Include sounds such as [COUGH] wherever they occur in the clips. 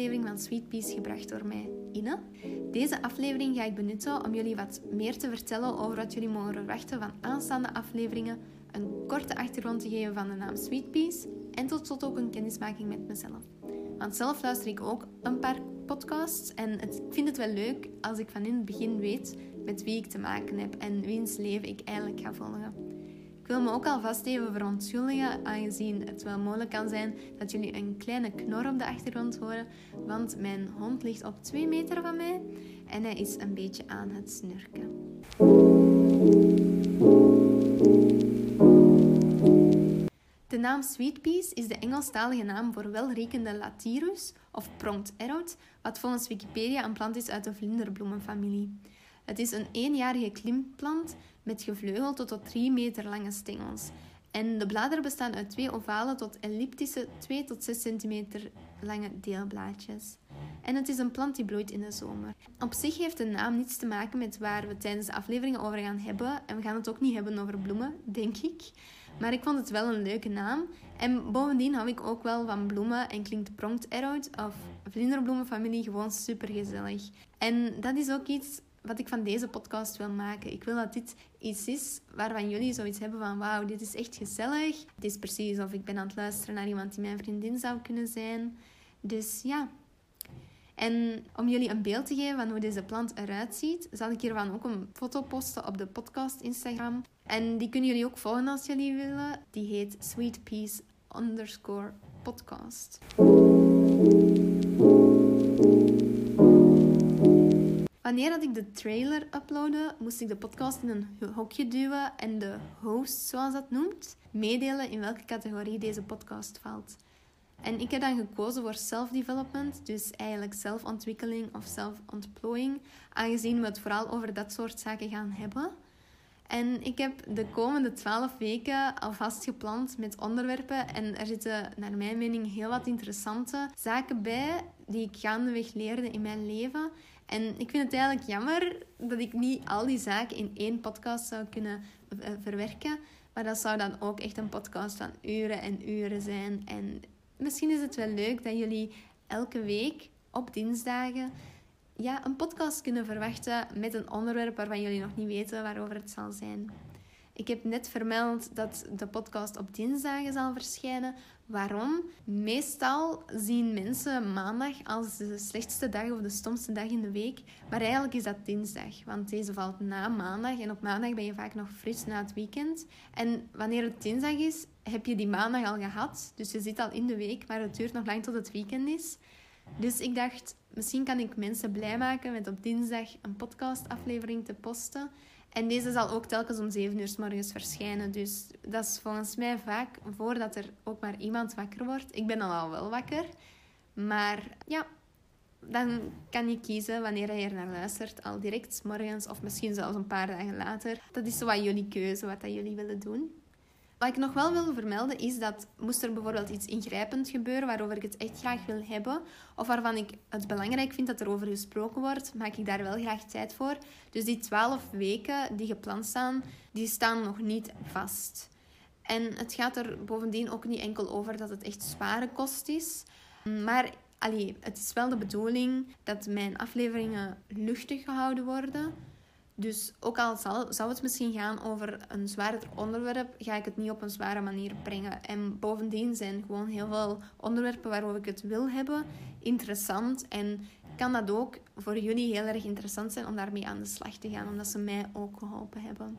aflevering van Sweet gebracht door mij, Ine. Deze aflevering ga ik benutten om jullie wat meer te vertellen over wat jullie mogen verwachten van aanstaande afleveringen, een korte achtergrond te geven van de naam Sweet Peas en tot slot ook een kennismaking met mezelf. Want zelf luister ik ook een paar podcasts en ik vind het wel leuk als ik van in het begin weet met wie ik te maken heb en wiens leven ik eigenlijk ga volgen. Ik wil me ook alvast even verontschuldigen, aangezien het wel mogelijk kan zijn dat jullie een kleine knor op de achtergrond horen, want mijn hond ligt op 2 meter van mij en hij is een beetje aan het snurken. De naam Sweet Peas is de Engelstalige naam voor welriekende Latirus of pronged arrowt, wat volgens Wikipedia een plant is uit de vlinderbloemenfamilie. Het is een eenjarige klimplant met gevleugelde tot 3 meter lange stengels. En de bladeren bestaan uit twee ovale tot elliptische 2 tot 6 centimeter lange deelblaadjes. En het is een plant die bloeit in de zomer. Op zich heeft de naam niets te maken met waar we tijdens de afleveringen over gaan hebben. En we gaan het ook niet hebben over bloemen, denk ik. Maar ik vond het wel een leuke naam. En bovendien hou ik ook wel van bloemen en klinkt Pronkt Erout of Vlinderbloemenfamilie gewoon super gezellig. En dat is ook iets wat ik van deze podcast wil maken. Ik wil dat dit iets is waarvan jullie zoiets hebben van wauw, dit is echt gezellig. Het is precies of ik ben aan het luisteren naar iemand die mijn vriendin zou kunnen zijn. Dus ja. En om jullie een beeld te geven van hoe deze plant eruit ziet, zal ik hiervan ook een foto posten op de podcast Instagram. En die kunnen jullie ook volgen als jullie willen. Die heet Sweet Peas underscore podcast. Wanneer dat ik de trailer uploadde, moest ik de podcast in een hokje duwen en de host, zoals dat noemt, meedelen in welke categorie deze podcast valt. En ik heb dan gekozen voor self-development, dus eigenlijk zelfontwikkeling of zelfontplooiing, aangezien we het vooral over dat soort zaken gaan hebben. En ik heb de komende twaalf weken alvast gepland met onderwerpen. En er zitten, naar mijn mening, heel wat interessante zaken bij die ik gaandeweg leerde in mijn leven. En ik vind het eigenlijk jammer dat ik niet al die zaken in één podcast zou kunnen eh, verwerken. Maar dat zou dan ook echt een podcast van uren en uren zijn. En misschien is het wel leuk dat jullie elke week op dinsdagen ja, een podcast kunnen verwachten met een onderwerp waarvan jullie nog niet weten waarover het zal zijn. Ik heb net vermeld dat de podcast op dinsdagen zal verschijnen. Waarom? Meestal zien mensen maandag als de slechtste dag of de stomste dag in de week. Maar eigenlijk is dat dinsdag, want deze valt na maandag. En op maandag ben je vaak nog fris na het weekend. En wanneer het dinsdag is, heb je die maandag al gehad. Dus je zit al in de week, maar het duurt nog lang tot het weekend is. Dus ik dacht, misschien kan ik mensen blij maken met op dinsdag een podcastaflevering te posten. En deze zal ook telkens om 7 uur s morgens verschijnen. Dus dat is volgens mij vaak voordat er ook maar iemand wakker wordt. Ik ben al wel wakker. Maar ja, dan kan je kiezen wanneer je er naar luistert. Al direct s morgens of misschien zelfs een paar dagen later. Dat is zo wat jullie keuze, wat dat jullie willen doen. Wat ik nog wel wil vermelden is dat moest er bijvoorbeeld iets ingrijpend gebeuren waarover ik het echt graag wil hebben, of waarvan ik het belangrijk vind dat er over gesproken wordt, maak ik daar wel graag tijd voor. Dus die twaalf weken die gepland staan, die staan nog niet vast. En het gaat er bovendien ook niet enkel over dat het echt zware kost is, maar allee, het is wel de bedoeling dat mijn afleveringen luchtig gehouden worden dus ook al zal, zou het misschien gaan over een zwaarder onderwerp, ga ik het niet op een zware manier brengen. En bovendien zijn gewoon heel veel onderwerpen waarover ik het wil hebben interessant. En kan dat ook voor jullie heel erg interessant zijn om daarmee aan de slag te gaan, omdat ze mij ook geholpen hebben.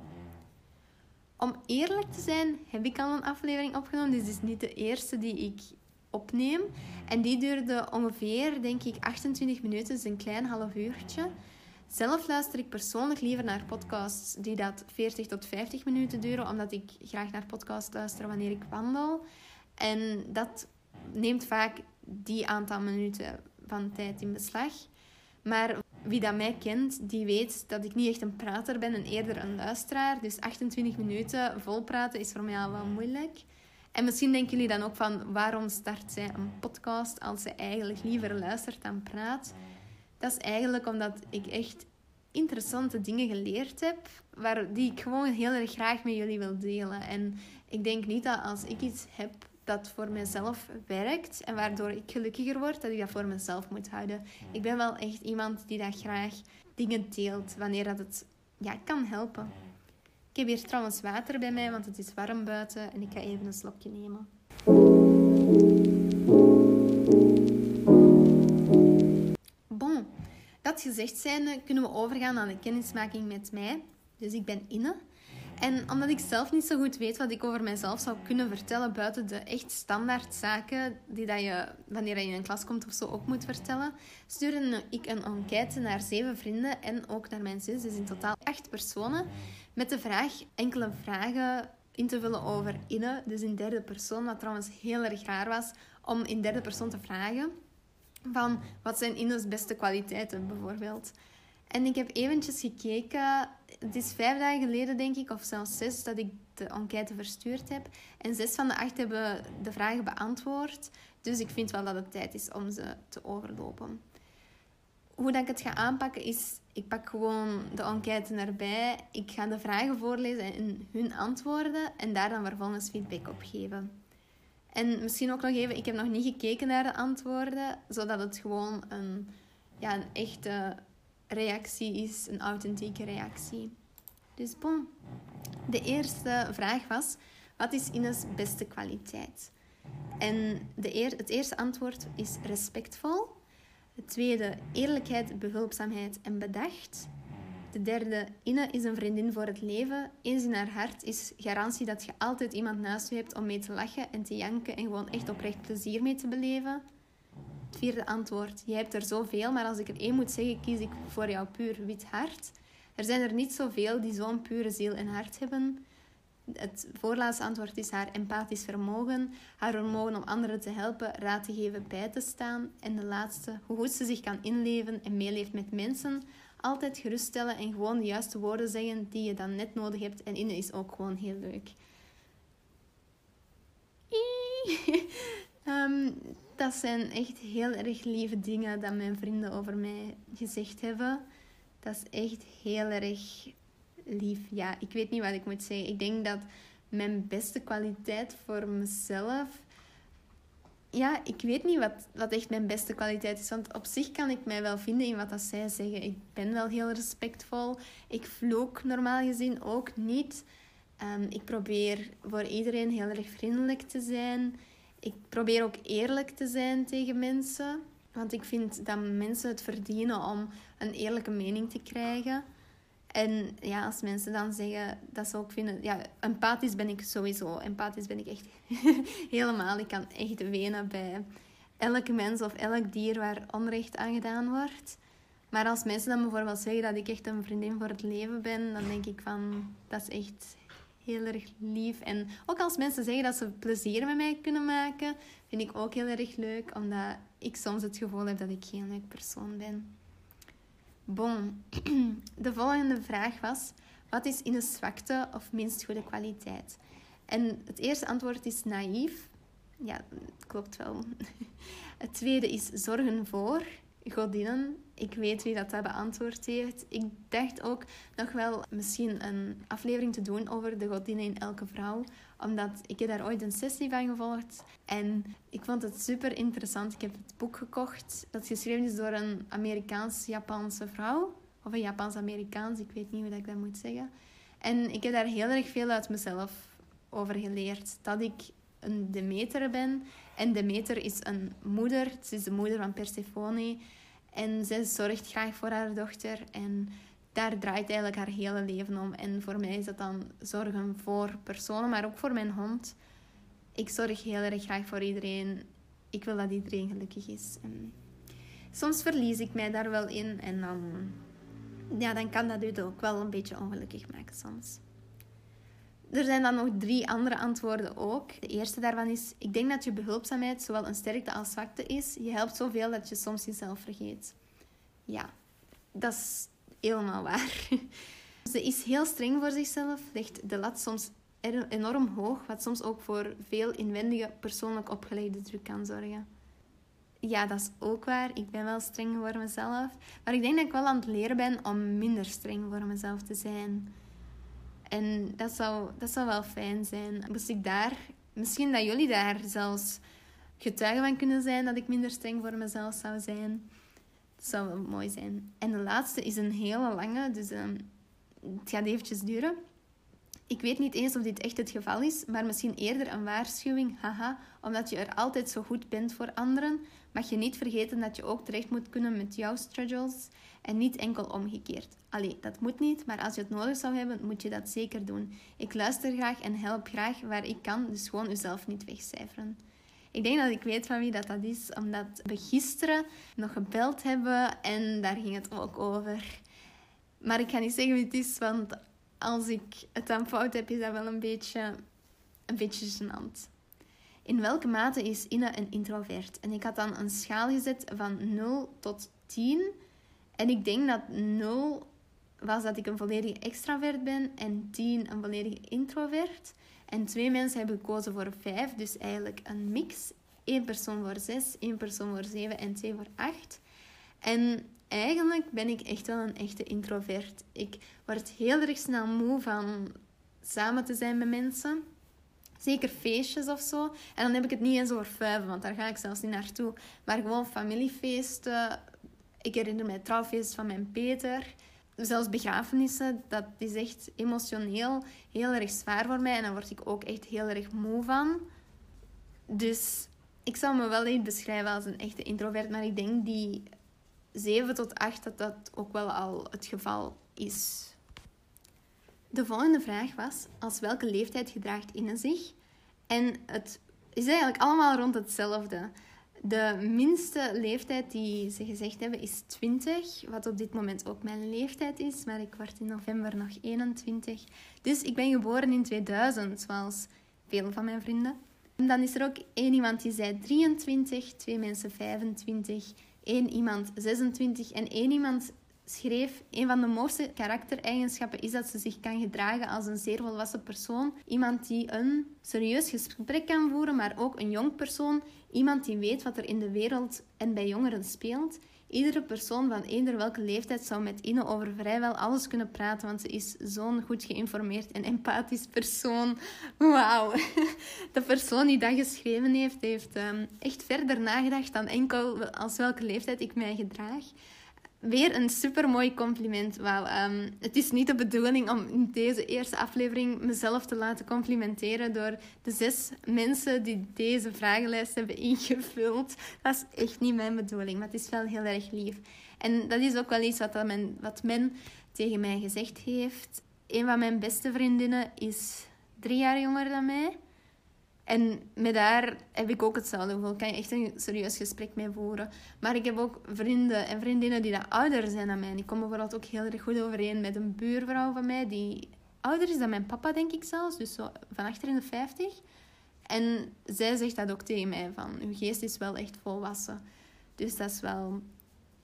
Om eerlijk te zijn, heb ik al een aflevering opgenomen. Dit is niet de eerste die ik opneem. En die duurde ongeveer, denk ik, 28 minuten, dus een klein half uurtje. Zelf luister ik persoonlijk liever naar podcasts die dat 40 tot 50 minuten duren, omdat ik graag naar podcasts luister wanneer ik wandel. En dat neemt vaak die aantal minuten van tijd in beslag. Maar wie dat mij kent, die weet dat ik niet echt een prater ben en eerder een luisteraar. Dus 28 minuten vol praten is voor mij al wel moeilijk. En misschien denken jullie dan ook van waarom start zij een podcast als ze eigenlijk liever luistert dan praat. Dat is eigenlijk omdat ik echt interessante dingen geleerd heb, waar, die ik gewoon heel erg graag met jullie wil delen. En ik denk niet dat als ik iets heb dat voor mezelf werkt en waardoor ik gelukkiger word, dat ik dat voor mezelf moet houden. Ik ben wel echt iemand die dat graag dingen deelt wanneer dat het ja, kan helpen. Ik heb hier trouwens water bij mij, want het is warm buiten en ik ga even een slokje nemen. Dat gezegd kunnen we overgaan aan de kennismaking met mij. Dus ik ben Inne. En omdat ik zelf niet zo goed weet wat ik over mezelf zou kunnen vertellen buiten de echt standaard zaken die dat je wanneer je in een klas komt of zo ook moet vertellen, stuurde ik een enquête naar zeven vrienden en ook naar mijn zus, dus in totaal acht personen, met de vraag enkele vragen in te vullen over Inne, dus in derde persoon, wat trouwens heel erg raar was om in derde persoon te vragen van wat zijn Inne's beste kwaliteiten bijvoorbeeld. En ik heb eventjes gekeken. Het is vijf dagen geleden, denk ik, of zelfs zes, dat ik de enquête verstuurd heb. En zes van de acht hebben de vragen beantwoord. Dus ik vind wel dat het tijd is om ze te overlopen. Hoe dat ik het ga aanpakken is, ik pak gewoon de enquête erbij. Ik ga de vragen voorlezen en hun antwoorden. En daar dan vervolgens feedback op geven. En misschien ook nog even, ik heb nog niet gekeken naar de antwoorden, zodat het gewoon een, ja, een echte reactie is, een authentieke reactie. Dus bon. De eerste vraag was, wat is Ines beste kwaliteit? En de eer, het eerste antwoord is respectvol. Het tweede, eerlijkheid, behulpzaamheid en bedacht. De derde, Inne is een vriendin voor het leven. Eens in haar hart is garantie dat je altijd iemand naast je hebt om mee te lachen en te janken en gewoon echt oprecht plezier mee te beleven. Het vierde antwoord, je hebt er zoveel, maar als ik er één moet zeggen, kies ik voor jouw puur wit hart. Er zijn er niet zoveel die zo'n pure ziel en hart hebben. Het voorlaatste antwoord is haar empathisch vermogen, haar vermogen om anderen te helpen, raad te geven, bij te staan. En de laatste, hoe goed ze zich kan inleven en meeleeft met mensen, altijd geruststellen en gewoon de juiste woorden zeggen die je dan net nodig hebt. En innen is ook gewoon heel leuk. um, dat zijn echt heel erg lieve dingen dat mijn vrienden over mij gezegd hebben. Dat is echt heel erg lief. Ja, ik weet niet wat ik moet zeggen. Ik denk dat mijn beste kwaliteit voor mezelf ja, ik weet niet wat, wat echt mijn beste kwaliteit is. Want op zich kan ik mij wel vinden in wat dat zij zeggen. Ik ben wel heel respectvol. Ik vloek normaal gezien ook niet. Um, ik probeer voor iedereen heel erg vriendelijk te zijn. Ik probeer ook eerlijk te zijn tegen mensen. Want ik vind dat mensen het verdienen om een eerlijke mening te krijgen. En ja, als mensen dan zeggen dat ze ook vinden... Ja, empathisch ben ik sowieso. Empathisch ben ik echt [LAUGHS] helemaal. Ik kan echt wenen bij elke mens of elk dier waar onrecht aan gedaan wordt. Maar als mensen dan bijvoorbeeld zeggen dat ik echt een vriendin voor het leven ben, dan denk ik van... Dat is echt heel erg lief. En ook als mensen zeggen dat ze plezier met mij kunnen maken, vind ik ook heel erg leuk. Omdat ik soms het gevoel heb dat ik geen leuk persoon ben. Bon, [CLEARS THROAT] de volgende vraag was: wat is in een zwakte of minst goede kwaliteit? En het eerste antwoord is naïef. Ja, klopt wel. [LAUGHS] Het tweede is zorgen voor godinnen. Ik weet wie dat, dat beantwoord heeft. Ik dacht ook nog wel misschien een aflevering te doen over de godinnen in elke vrouw. Omdat ik heb daar ooit een sessie van gevolgd. En ik vond het super interessant. Ik heb het boek gekocht. Dat geschreven is door een Amerikaans-Japanse vrouw. Of een Japans-Amerikaans. Ik weet niet hoe ik dat moet zeggen. En ik heb daar heel erg veel uit mezelf over geleerd. Dat ik een Demeter ben. En Demeter is een moeder. Ze is de moeder van Persephone. En zij zorgt graag voor haar dochter. En daar draait eigenlijk haar hele leven om. En voor mij is dat dan zorgen voor personen, maar ook voor mijn hond. Ik zorg heel erg graag voor iedereen. Ik wil dat iedereen gelukkig is. En soms verlies ik mij daar wel in. En dan, ja, dan kan dat u ook wel een beetje ongelukkig maken soms. Er zijn dan nog drie andere antwoorden ook. De eerste daarvan is: Ik denk dat je behulpzaamheid zowel een sterkte als zwakte is. Je helpt zoveel dat je soms jezelf vergeet. Ja, dat is helemaal waar. [LAUGHS] Ze is heel streng voor zichzelf, legt de lat soms enorm hoog, wat soms ook voor veel inwendige persoonlijk opgelegde druk kan zorgen. Ja, dat is ook waar. Ik ben wel streng voor mezelf. Maar ik denk dat ik wel aan het leren ben om minder streng voor mezelf te zijn. En dat zou, dat zou wel fijn zijn. Moest ik daar misschien dat jullie daar zelfs getuigen van kunnen zijn dat ik minder streng voor mezelf zou zijn. Dat zou wel mooi zijn. En de laatste is een hele lange, dus ehm, het gaat eventjes duren. Ik weet niet eens of dit echt het geval is, maar misschien eerder een waarschuwing. Haha, omdat je er altijd zo goed bent voor anderen, mag je niet vergeten dat je ook terecht moet kunnen met jouw struggles en niet enkel omgekeerd. Allee, dat moet niet, maar als je het nodig zou hebben, moet je dat zeker doen. Ik luister graag en help graag waar ik kan, dus gewoon jezelf niet wegcijferen. Ik denk dat ik weet van wie dat, dat is, omdat we gisteren nog gebeld hebben en daar ging het ook over. Maar ik ga niet zeggen wie het is, want als ik het dan fout heb, is dat wel een beetje, een beetje gênant. In welke mate is Ine een introvert? En ik had dan een schaal gezet van 0 tot 10. En ik denk dat 0 was dat ik een volledige extravert ben en 10 een volledige introvert. En twee mensen hebben gekozen voor 5, dus eigenlijk een mix. Eén persoon voor 6, één persoon voor 7 en twee voor 8. En eigenlijk ben ik echt wel een echte introvert. Ik word heel erg snel moe van samen te zijn met mensen. Zeker feestjes of zo. En dan heb ik het niet eens over vijf, want daar ga ik zelfs niet naartoe. Maar gewoon familiefeesten. Ik herinner mij het trouwfeest van mijn Peter. Zelfs begrafenissen, dat is echt emotioneel heel erg zwaar voor mij. En daar word ik ook echt heel erg moe van. Dus ik zou me wel niet beschrijven als een echte introvert. Maar ik denk die 7 tot 8 dat dat ook wel al het geval is. De volgende vraag was: als welke leeftijd gedraagt Inne zich? En het is eigenlijk allemaal rond hetzelfde. De minste leeftijd die ze gezegd hebben is 20, wat op dit moment ook mijn leeftijd is, maar ik word in november nog 21. Dus ik ben geboren in 2000, zoals veel van mijn vrienden. En dan is er ook één iemand die zei 23, twee mensen 25, één iemand 26 en één iemand schreef: Een van de mooiste karaktereigenschappen is dat ze zich kan gedragen als een zeer volwassen persoon. Iemand die een serieus gesprek kan voeren, maar ook een jong persoon. Iemand die weet wat er in de wereld en bij jongeren speelt. Iedere persoon van eender welke leeftijd zou met Ine over vrijwel alles kunnen praten, want ze is zo'n goed geïnformeerd en empathisch persoon. Wauw. [LAUGHS] De persoon die dat geschreven heeft, heeft um, echt verder nagedacht dan enkel als welke leeftijd ik mij gedraag. Weer een super mooi compliment. Um, het is niet de bedoeling om in deze eerste aflevering mezelf te laten complimenteren door de zes mensen die deze vragenlijst hebben ingevuld. Dat is echt niet mijn bedoeling, maar het is wel heel erg lief. En dat is ook wel iets wat, wat men tegen mij gezegd heeft. Een van mijn beste vriendinnen is drie jaar jonger dan mij. En met haar heb ik ook hetzelfde gevoel. Kan je echt een serieus gesprek mee voeren. Maar ik heb ook vrienden en vriendinnen die dat ouder zijn dan mij. Ik kom bijvoorbeeld ook heel erg goed overeen met een buurvrouw van mij. Die ouder is dan mijn papa, denk ik zelfs. Dus van achter in de 50. En zij zegt dat ook tegen mij. Van, uw geest is wel echt volwassen. Dus dat is wel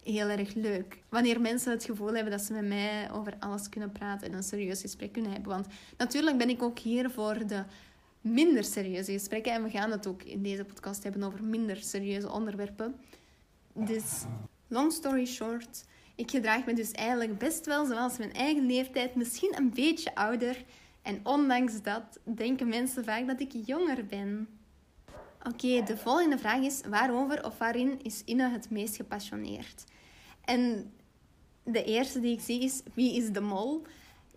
heel erg leuk. Wanneer mensen het gevoel hebben dat ze met mij over alles kunnen praten en een serieus gesprek kunnen hebben. Want natuurlijk ben ik ook hier voor de minder serieuze gesprekken. En we gaan het ook in deze podcast hebben over minder serieuze onderwerpen. Dus, long story short, ik gedraag me dus eigenlijk best wel zoals mijn eigen leeftijd, misschien een beetje ouder. En ondanks dat denken mensen vaak dat ik jonger ben. Oké, de volgende vraag is: waarover of waarin is Inne het meest gepassioneerd? En de eerste die ik zie is: wie is de mol?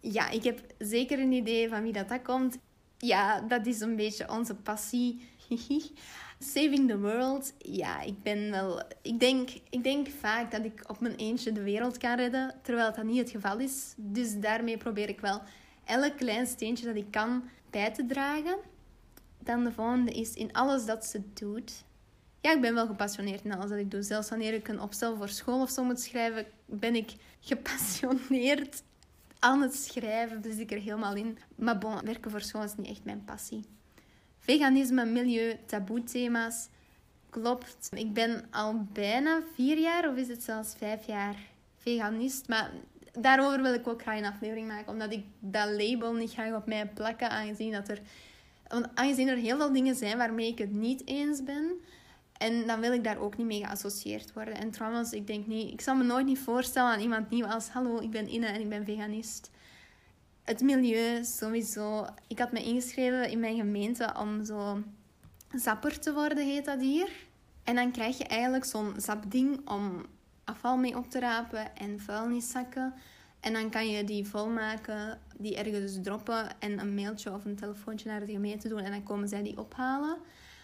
Ja, ik heb zeker een idee van wie dat, dat komt ja, dat is een beetje onze passie. [LAUGHS] Saving the world. Ja, ik ben wel. Ik denk, ik denk vaak dat ik op mijn eentje de wereld kan redden, terwijl dat niet het geval is. Dus daarmee probeer ik wel elk klein steentje dat ik kan bij te dragen. Dan de volgende is in alles dat ze doet. Ja, ik ben wel gepassioneerd in alles dat ik doe. Zelfs wanneer ik een opstel voor school of zo moet schrijven, ben ik gepassioneerd aan het schrijven, dus ik er helemaal in. Maar bon, werken voor school is niet echt mijn passie. Veganisme, milieu, taboe-thema's. Klopt. Ik ben al bijna vier jaar, of is het zelfs vijf jaar, veganist. Maar daarover wil ik ook graag een aflevering maken, omdat ik dat label niet graag op mij plakken, aangezien, dat er, aangezien er heel veel dingen zijn waarmee ik het niet eens ben. En dan wil ik daar ook niet mee geassocieerd worden. En trouwens, ik denk niet, ik zal me nooit niet voorstellen aan iemand nieuw als hallo, ik ben Inne en ik ben veganist. het milieu sowieso. Ik had me ingeschreven in mijn gemeente om zo zapper te worden, heet dat hier. En dan krijg je eigenlijk zo'n zapding om afval mee op te rapen en vuilniszakken. En dan kan je die volmaken, die ergens droppen en een mailtje of een telefoontje naar de gemeente doen en dan komen zij die ophalen.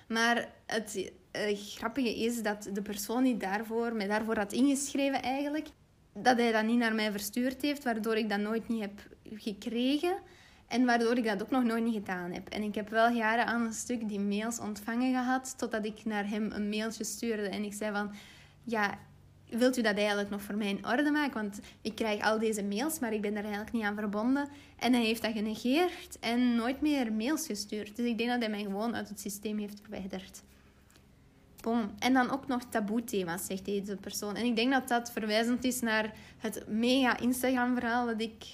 Maar het uh, grappige is dat de persoon die daarvoor, mij daarvoor had ingeschreven eigenlijk, dat hij dat niet naar mij verstuurd heeft, waardoor ik dat nooit niet heb gekregen. En waardoor ik dat ook nog nooit niet gedaan heb. En ik heb wel jaren aan een stuk die mails ontvangen gehad, totdat ik naar hem een mailtje stuurde. En ik zei van, ja, wilt u dat eigenlijk nog voor mij in orde maken? Want ik krijg al deze mails, maar ik ben daar eigenlijk niet aan verbonden. En hij heeft dat genegeerd en nooit meer mails gestuurd. Dus ik denk dat hij mij gewoon uit het systeem heeft verwijderd. Boom. En dan ook nog taboe-thema's, zegt deze persoon. En ik denk dat dat verwijzend is naar het mega Instagram-verhaal dat ik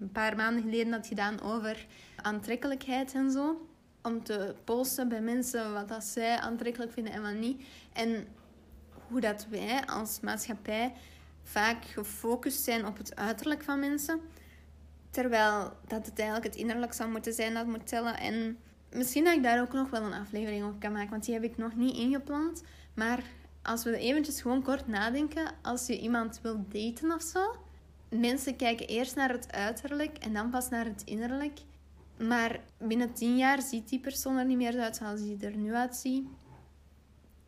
een paar maanden geleden had gedaan over aantrekkelijkheid en zo. Om te posten bij mensen wat dat zij aantrekkelijk vinden en wat niet. En hoe dat wij als maatschappij vaak gefocust zijn op het uiterlijk van mensen. Terwijl dat het eigenlijk het innerlijk zou moeten zijn dat moet tellen. En misschien dat ik daar ook nog wel een aflevering op kan maken, want die heb ik nog niet ingepland. Maar als we eventjes gewoon kort nadenken, als je iemand wil daten of zo, mensen kijken eerst naar het uiterlijk en dan pas naar het innerlijk. Maar binnen tien jaar ziet die persoon er niet meer uit zoals hij er nu uitziet.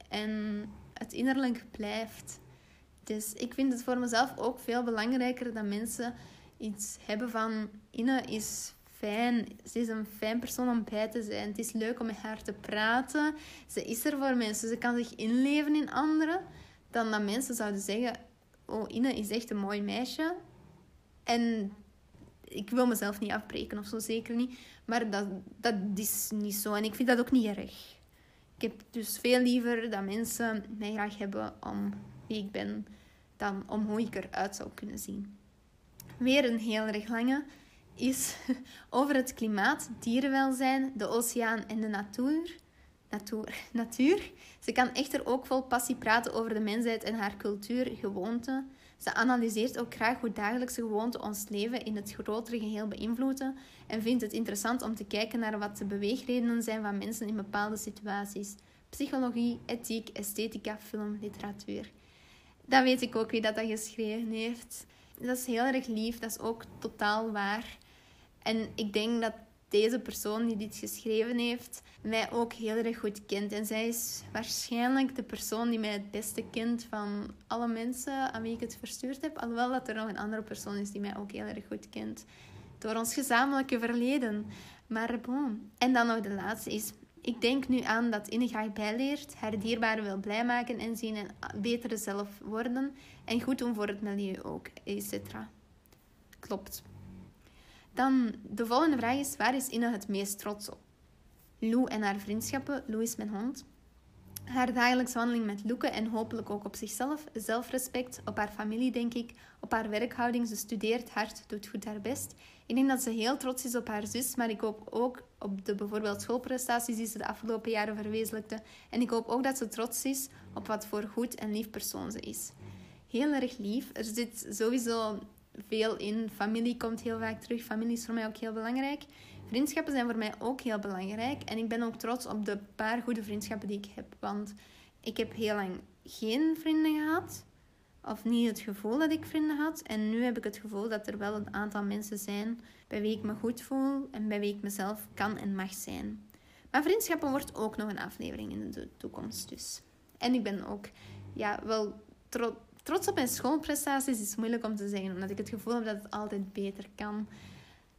En het innerlijk blijft. Dus ik vind het voor mezelf ook veel belangrijker dat mensen iets hebben van Ine is fijn. Ze is een fijn persoon om bij te zijn. Het is leuk om met haar te praten. Ze is er voor mensen. Ze kan zich inleven in anderen. Dan dat mensen zouden zeggen: Oh, Ine is echt een mooi meisje. En ik wil mezelf niet afbreken of zo, zeker niet. Maar dat, dat is niet zo. En ik vind dat ook niet erg. Ik heb dus veel liever dat mensen mij graag hebben om wie ik ben, dan om hoe ik eruit zou kunnen zien. Weer een heel erg lange is [LAUGHS] over het klimaat, dierenwelzijn, de oceaan en de natuur. Natuur. [LAUGHS] natuur. Ze kan echter ook vol passie praten over de mensheid en haar cultuur, gewoonten. Ze analyseert ook graag hoe dagelijkse gewoonten ons leven in het grotere geheel beïnvloeden en vindt het interessant om te kijken naar wat de beweegredenen zijn van mensen in bepaalde situaties. Psychologie, ethiek, esthetica, film, literatuur. Dan weet ik ook wie dat, dat geschreven heeft. Dat is heel erg lief, dat is ook totaal waar. En ik denk dat deze persoon die dit geschreven heeft, mij ook heel erg goed kent. En zij is waarschijnlijk de persoon die mij het beste kent van alle mensen aan wie ik het verstuurd heb. Alhoewel dat er nog een andere persoon is die mij ook heel erg goed kent. Door ons gezamenlijke verleden. Maar bon. En dan nog de laatste is... Ik denk nu aan dat Inne graag bijleert, haar dierbaren wil blij maken en zien een betere zelf worden. En goed doen voor het milieu ook, etc. Klopt. Dan de volgende vraag is: waar is Inne het meest trots op? Lou en haar vriendschappen. Lou is mijn hond. Haar dagelijkse wandeling met Loeke en hopelijk ook op zichzelf. Zelfrespect, op haar familie denk ik. Op haar werkhouding. Ze studeert hard, doet goed haar best. Ik denk dat ze heel trots is op haar zus, maar ik hoop ook op de bijvoorbeeld schoolprestaties die ze de afgelopen jaren verwezenlijkte. En ik hoop ook dat ze trots is op wat voor goed en lief persoon ze is. Heel erg lief. Er zit sowieso veel in. Familie komt heel vaak terug. Familie is voor mij ook heel belangrijk. Vriendschappen zijn voor mij ook heel belangrijk. En ik ben ook trots op de paar goede vriendschappen die ik heb. Want ik heb heel lang geen vrienden gehad. Of niet het gevoel dat ik vrienden had. En nu heb ik het gevoel dat er wel een aantal mensen zijn bij wie ik me goed voel. En bij wie ik mezelf kan en mag zijn. Maar vriendschappen wordt ook nog een aflevering in de toekomst dus. En ik ben ook ja, wel trots trots op mijn schoolprestaties is moeilijk om te zeggen, omdat ik het gevoel heb dat het altijd beter kan.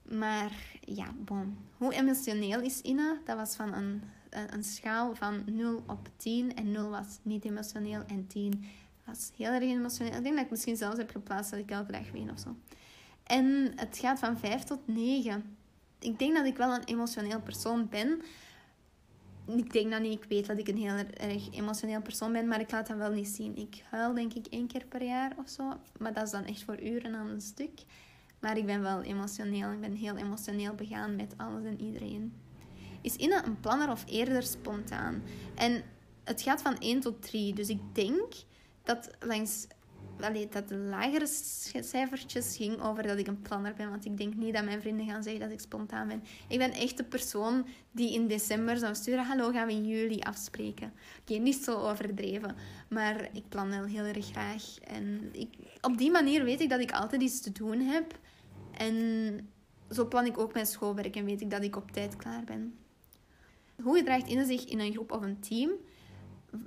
Maar ja, bon. Hoe emotioneel is Ina? Dat was van een, een schaal van 0 op 10. En 0 was niet emotioneel en 10 was heel erg emotioneel. Ik denk dat ik misschien zelfs heb geplaatst dat ik elke dag ween of zo. En het gaat van 5 tot 9. Ik denk dat ik wel een emotioneel persoon ben ik denk dat niet. Ik weet dat ik een heel erg emotioneel persoon ben, maar ik laat dat wel niet zien. Ik huil denk ik één keer per jaar of zo. Maar dat is dan echt voor uren aan een stuk. Maar ik ben wel emotioneel. Ik ben heel emotioneel begaan met alles en iedereen. Is Inne een planner of eerder spontaan? En het gaat van 1 tot 3. Dus ik denk dat langs allee, dat de lagere cijfertjes ging over dat ik een planner ben. Want ik denk niet dat mijn vrienden gaan zeggen dat ik spontaan ben. Ik ben echt de persoon die in december zou sturen: Hallo, gaan we in juli afspreken? Oké, niet zo overdreven. Maar ik plan wel heel erg graag. En ik, op die manier weet ik dat ik altijd iets te doen heb. En zo plan ik ook mijn schoolwerk en weet ik dat ik op tijd klaar ben. Hoe gedraagt in zich in een groep of een team?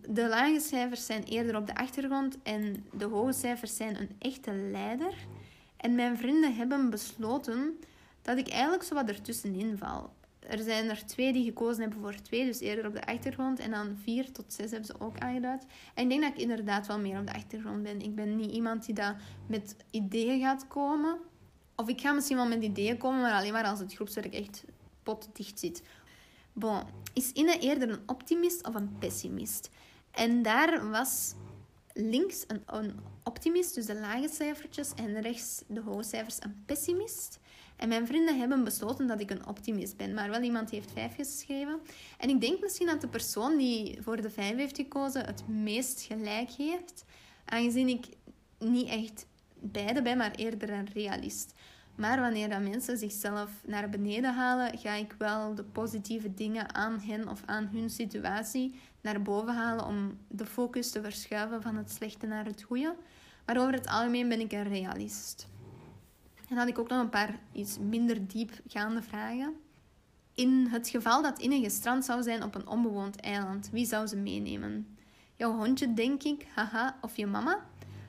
De lage cijfers zijn eerder op de achtergrond en de hoge cijfers zijn een echte leider. En mijn vrienden hebben besloten dat ik eigenlijk zo wat ertussenin val. Er zijn er twee die gekozen hebben voor twee, dus eerder op de achtergrond. En dan vier tot zes hebben ze ook aangeduid. En ik denk dat ik inderdaad wel meer op de achtergrond ben. Ik ben niet iemand die dat met ideeën gaat komen. Of ik ga misschien wel met ideeën komen, maar alleen maar als het groepswerk echt potdicht zit. Bon, is Inne eerder een optimist of een pessimist? En daar was links een, optimist, dus de lage cijfertjes, en rechts de hoge cijfers een pessimist. En mijn vrienden hebben besloten dat ik een optimist ben, maar wel iemand heeft vijf geschreven. En ik denk misschien dat de persoon die voor de vijf heeft gekozen het meest gelijk heeft, aangezien ik niet echt beide ben, maar eerder een realist. Maar wanneer dat mensen zichzelf naar beneden halen, ga ik wel de positieve dingen aan hen of aan hun situatie naar boven halen om de focus te verschuiven van het slechte naar het goede. Maar over het algemeen ben ik een realist. En had ik ook nog een paar iets minder diepgaande vragen. In het geval dat Inne gestrand zou zijn op een onbewoond eiland, wie zou ze meenemen? Jouw hondje, denk ik, haha, of je mama?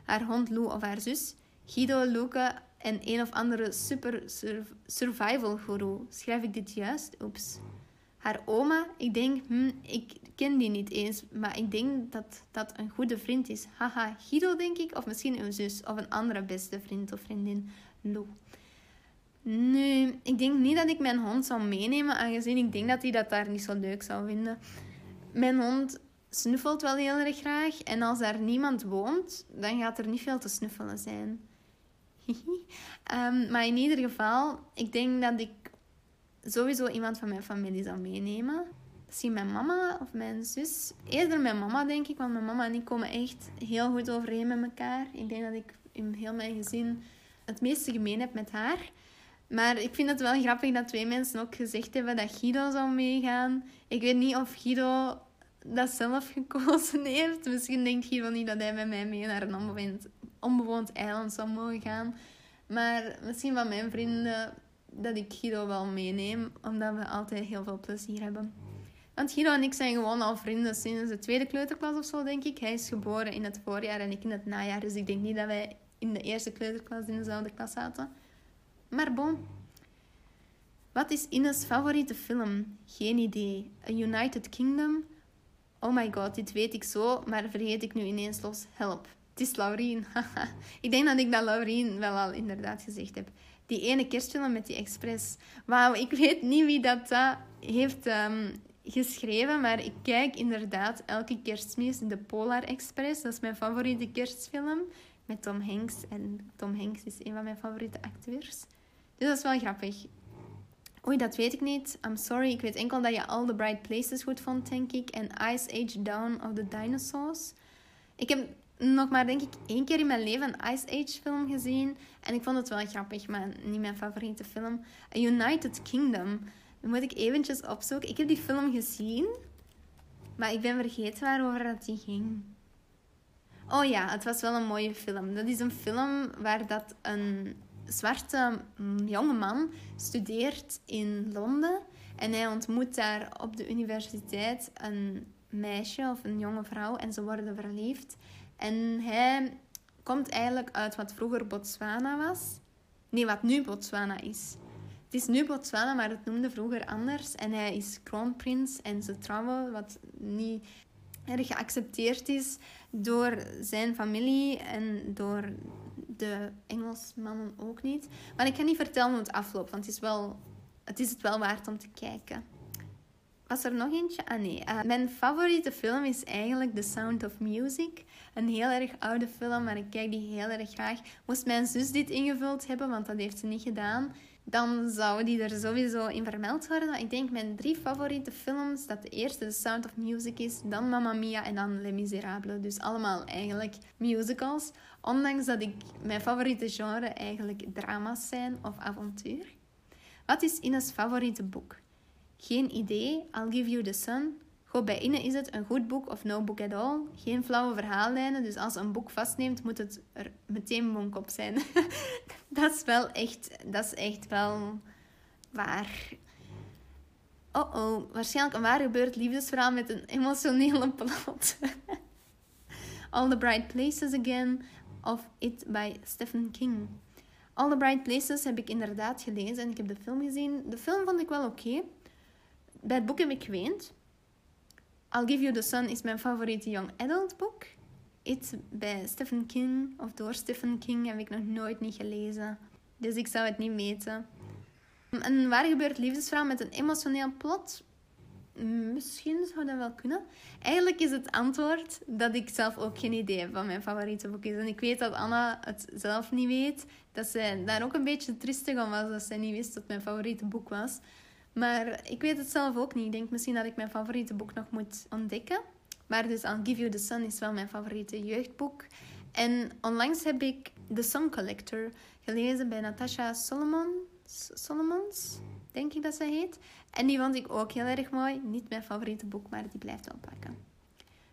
Haar hond Lou of haar zus? Guido, Luca en een of andere super survival guru. Schrijf ik dit juist? Oeps. Haar oma, ik denk, hm, ik ken die niet eens, maar ik denk dat dat een goede vriend is. Haha, Guido denk ik, of misschien een zus of een andere beste vriend of vriendin, Lou. Nu, ik denk niet dat ik mijn hond zou meenemen, aangezien ik denk dat hij dat daar niet zo leuk zou vinden. Mijn hond snuffelt wel heel erg graag en als daar niemand woont, dan gaat er niet veel te snuffelen zijn. Um, [LAUGHS] maar in ieder geval, ik denk dat ik sowieso iemand van mijn familie zou meenemen. Misschien mijn mama of mijn zus. Eerder mijn mama, denk ik, want mijn mama en ik komen echt heel goed overeen met elkaar. Ik denk dat ik in heel mijn gezin het meeste gemeen heb met haar. Maar ik vind het wel grappig dat twee mensen ook gezegd hebben dat Guido zou meegaan. Ik weet niet of Guido dat zelf gekozen [LAUGHS] heeft. Misschien denkt Guido niet dat hij met mij mee naar een onbewoond, onbewoond eiland zou mogen gaan. Maar misschien van mijn vrienden dat ik Guido wel meeneem, omdat we altijd heel veel plezier hebben. Want Guido en ik zijn gewoon al vrienden sinds de tweede kleuterklas of zo, denk ik. Hij is geboren in het voorjaar en ik in het najaar. Dus ik denk niet dat wij in de eerste kleuterklas in dezelfde klas zaten. Maar bon. Wat is Ines favoriete film? Geen idee. A United Kingdom? Oh my god, dit weet ik zo, maar vergeet ik nu ineens los. Help. Het is Laurien. [LAUGHS] ik denk dat ik dat Laurien wel al inderdaad gezegd heb. Die ene kerstfilm met die Express. Wauw, ik weet niet wie dat, dat heeft um, geschreven, maar ik kijk inderdaad elke kerstmis de Polar Express. Dat is mijn favoriete kerstfilm met Tom Hanks. En Tom Hanks is een van mijn favoriete acteurs. Dus dat is wel grappig. Oei, dat weet ik niet. I'm sorry. Ik weet enkel dat je All the Bright Places goed vond, denk ik. En Ice Age Dawn of the Dinosaurs. Ik heb nog maar, denk ik, één keer in mijn leven een Ice Age film gezien. En ik vond het wel grappig, maar niet mijn favoriete film. A United Kingdom. Dan moet ik eventjes opzoeken. Ik heb die film gezien, maar ik ben vergeten waarover dat die ging. Oh ja, het was wel een mooie film. Dat is een film waar dat een zwarte jonge man studeert in Londen. En hij ontmoet daar op de universiteit een meisje of een jonge vrouw en ze worden verliefd. En hij komt eigenlijk uit wat vroeger Botswana was. Nee, wat nu Botswana is. Het is nu Botswana, maar het noemde vroeger anders. En hij is kroonprins en ze trouwen, wat niet erg geaccepteerd is door zijn familie en door de Engelsmannen ook niet. Maar ik kan niet vertellen hoe het afloopt, want het is, wel, het is het wel waard om te kijken. Was er nog eentje? Ah nee. Uh, mijn favoriete film is eigenlijk The Sound of Music. Een heel erg oude film, maar ik kijk die heel erg graag. Moest mijn zus dit ingevuld hebben, want dat heeft ze niet gedaan. dan zou die er sowieso in vermeld worden. Ik denk mijn drie favoriete films, dat de eerste The Sound of Music is, dan Mamma Mia en dan Les Miserables. Dus allemaal eigenlijk musicals. Ondanks dat ik mijn favoriete genre eigenlijk drama's zijn of avontuur. Wat is Ines favoriete boek? Geen idee. I'll Give You the Sun. Goed, bij is het een goed boek of no book at all. Geen flauwe verhaallijnen, dus als een boek vastneemt, moet het er meteen bonk op zijn. [LAUGHS] dat is wel echt, dat is echt wel waar. Oh oh, waarschijnlijk een waar gebeurd liefdesverhaal met een emotionele plot. [LAUGHS] All the Bright Places Again of It by Stephen King. All the Bright Places heb ik inderdaad gelezen en ik heb de film gezien. De film vond ik wel oké. Bij het boek heb ik geweend. I'll Give You the Sun is mijn favoriete young adult boek. It bij Stephen King, of door Stephen King, heb ik nog nooit niet gelezen. Dus ik zou het niet weten. Een waar gebeurt liefdesverhaal met een emotioneel plot? Misschien zou dat wel kunnen. Eigenlijk is het antwoord dat ik zelf ook geen idee heb van mijn favoriete boek is. En ik weet dat Anna het zelf niet weet. Dat zij daar ook een beetje tristig om was dat zij niet wist dat mijn favoriete boek was. Maar ik weet het zelf ook niet. Ik denk misschien dat ik mijn favoriete boek nog moet ontdekken. Maar dus I'll Give You The Sun is wel mijn favoriete jeugdboek. En onlangs heb ik The Song Collector gelezen bij Natasha Solomons, Solomons, denk ik dat ze heet. En die vond ik ook heel erg mooi. Niet mijn favoriete boek, maar die blijft wel plakken.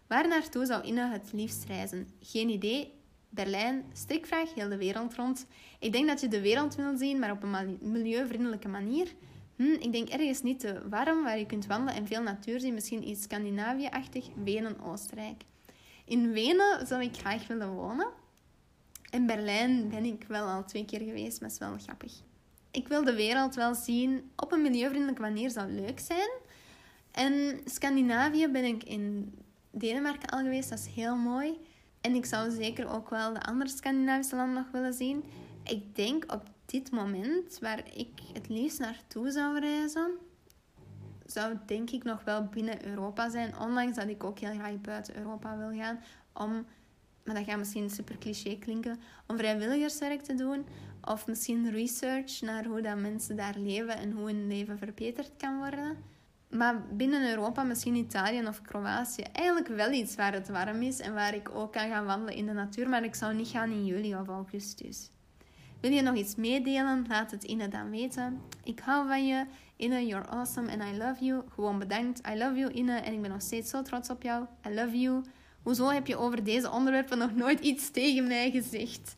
Waar naartoe zou Inne het liefst reizen? Geen idee. Berlijn, strikvraag, heel de wereld rond. Ik denk dat je de wereld wil zien, maar op een milieuvriendelijke manier. Hm, ik denk ergens niet te warm, waar je kunt wandelen en veel natuur zien. Misschien iets Scandinavië-achtig, Wenen, Oostenrijk. In Wenen zou ik graag willen wonen. In Berlijn ben ik wel al twee keer geweest, maar is wel grappig. Ik wil de wereld wel zien op een milieuvriendelijke manier, zou leuk zijn. En Scandinavië ben ik in Denemarken al geweest, dat is heel mooi. En ik zou zeker ook wel de andere Scandinavische landen nog willen zien. Ik denk op dit moment, waar ik het liefst naartoe zou reizen, zou denk ik nog wel binnen Europa zijn. Ondanks dat ik ook heel graag buiten Europa wil gaan. Om, maar dat gaat misschien super cliché klinken, om vrijwilligerswerk te doen. Of misschien research naar hoe dat mensen daar leven en hoe hun leven verbeterd kan worden. Maar binnen Europa, misschien Italië of Kroatië, eigenlijk wel iets waar het warm is en waar ik ook kan gaan wandelen in de natuur. Maar ik zou niet gaan in juli of augustus. Wil je nog iets meedelen? Laat het Inne dan weten. Ik hou van je. Inne, you're awesome and I love you. Gewoon bedankt. I love you, Inne. En ik ben nog steeds zo trots op jou. I love you. Hoezo heb je over deze onderwerpen nog nooit iets tegen mij gezegd?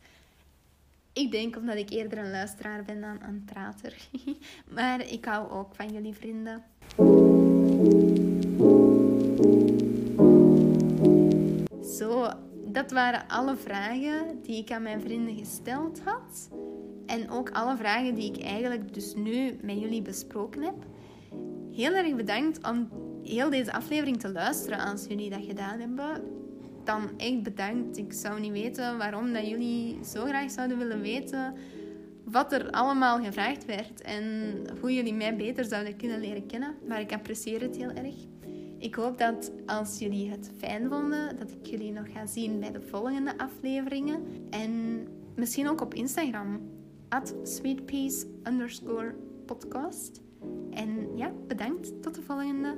Ik denk omdat ik eerder een luisteraar ben dan een prater. [LAUGHS] maar ik hou ook van jullie vrienden. Zo, dat waren alle vragen die ik aan mijn vrienden gesteld had. En ook alle vragen die ik eigenlijk dus nu met jullie besproken heb. Heel erg bedankt om heel deze aflevering te luisteren als jullie dat gedaan hebben. Dan echt bedankt. Ik zou niet weten waarom dat jullie zo graag zouden willen weten wat er allemaal gevraagd werd en hoe jullie mij beter zouden kunnen leren kennen. Maar ik apprecieer het heel erg. Ik hoop dat als jullie het fijn vonden, dat ik jullie nog ga zien bij de volgende afleveringen. En misschien ook op Instagram. At sweetpeace underscore podcast. En ja, bedankt. Tot de volgende.